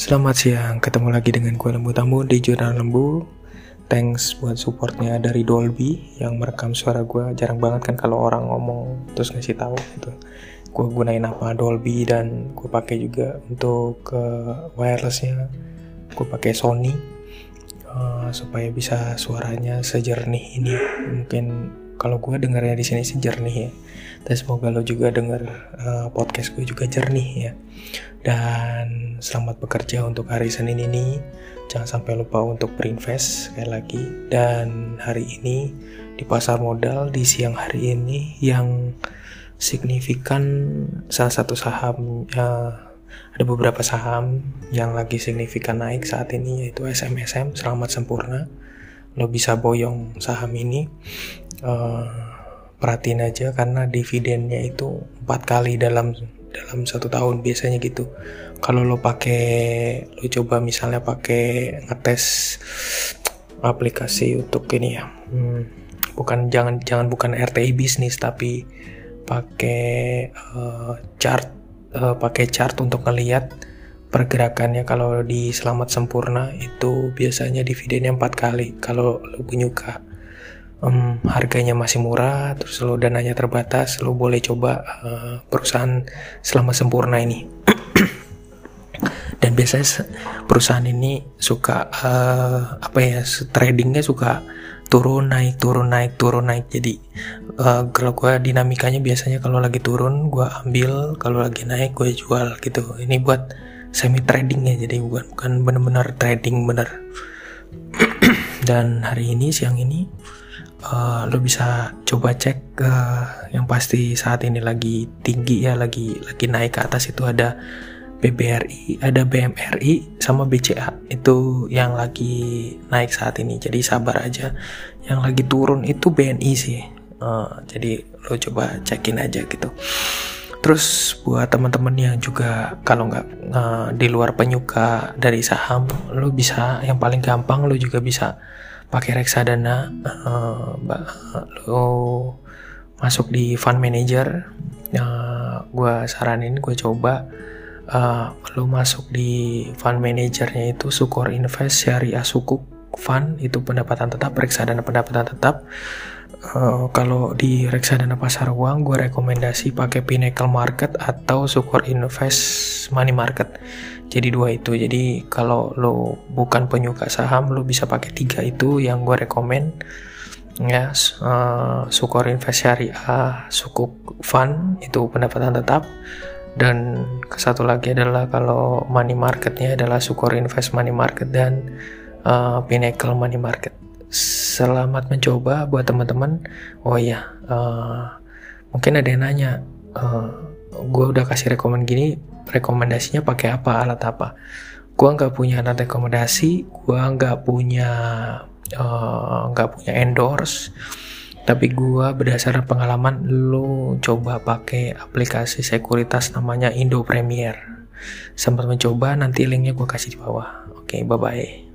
Selamat siang, ketemu lagi dengan gue Lembu Tamu di Jurnal Lembu. Thanks buat supportnya dari Dolby yang merekam suara gue Jarang banget kan kalau orang ngomong terus ngasih tahu gitu. Gue gunain apa Dolby dan gue pakai juga untuk uh, wirelessnya. Gue pakai Sony uh, supaya bisa suaranya sejernih ini. Mungkin kalau gue dengarnya di sini sih jernih ya. Dan semoga lo juga denger uh, podcast gue juga jernih ya. Dan selamat bekerja untuk hari Senin ini. Jangan sampai lupa untuk berinvest sekali lagi. Dan hari ini di pasar modal di siang hari ini yang signifikan salah satu saham uh, ada beberapa saham yang lagi signifikan naik saat ini yaitu SMSM Selamat Sempurna. Lo bisa boyong saham ini uh, perhatiin aja karena dividennya itu empat kali dalam dalam satu tahun biasanya gitu. Kalau lo pakai lo coba misalnya pakai ngetes aplikasi untuk ini ya. Hmm, bukan jangan jangan bukan RTI bisnis tapi pakai uh, chart uh, pakai chart untuk ngelihat pergerakannya. Kalau di selamat sempurna itu biasanya dividennya empat kali. Kalau lo punya um, harganya masih murah, terus lo dananya terbatas, lo boleh coba uh, perusahaan selama sempurna ini. Dan biasanya perusahaan ini suka uh, apa ya tradingnya suka turun naik turun naik turun naik. Jadi uh, kalau gue dinamikanya biasanya kalau lagi turun gue ambil kalau lagi naik gue jual gitu. Ini buat semi trading ya jadi bukan bukan benar-benar trading bener dan hari ini siang ini uh, lo bisa coba cek uh, yang pasti saat ini lagi tinggi ya lagi lagi naik ke atas itu ada BBRI, ada BMRI sama BCA itu yang lagi naik saat ini. Jadi sabar aja. Yang lagi turun itu BNI sih. Uh, jadi lo coba cekin aja gitu. Terus buat teman-teman yang juga kalau nggak uh, di luar penyuka dari saham, lo bisa yang paling gampang lo juga bisa pakai reksadana uh, lo masuk di fund manager uh, gue saranin gue coba uh, lo masuk di fund manajernya itu Sukor Invest Syariah Sukuk Fund itu pendapatan tetap reksadana pendapatan tetap uh, kalau di reksadana pasar uang gue rekomendasi pakai Pinnacle Market atau Sukor Invest Money Market. Jadi dua itu. Jadi kalau lo bukan penyuka saham lo bisa pakai tiga itu yang gue rekomend ya uh, Sukor Invest Syariah Sukuk Fund itu pendapatan tetap. Dan satu lagi adalah kalau money marketnya adalah Sukor Invest Money Market dan uh, Pinnacle Money Market selamat mencoba buat teman-teman. Oh iya uh, mungkin ada yang nanya uh, gue udah kasih rekomend gini rekomendasinya pakai apa alat apa? Gue nggak punya alat rekomendasi gue nggak punya eh, nggak uh, punya endorse tapi gue berdasarkan pengalaman lo coba pakai aplikasi sekuritas namanya Indo Premier. Sempat mencoba nanti linknya gue kasih di bawah. Oke okay, bye bye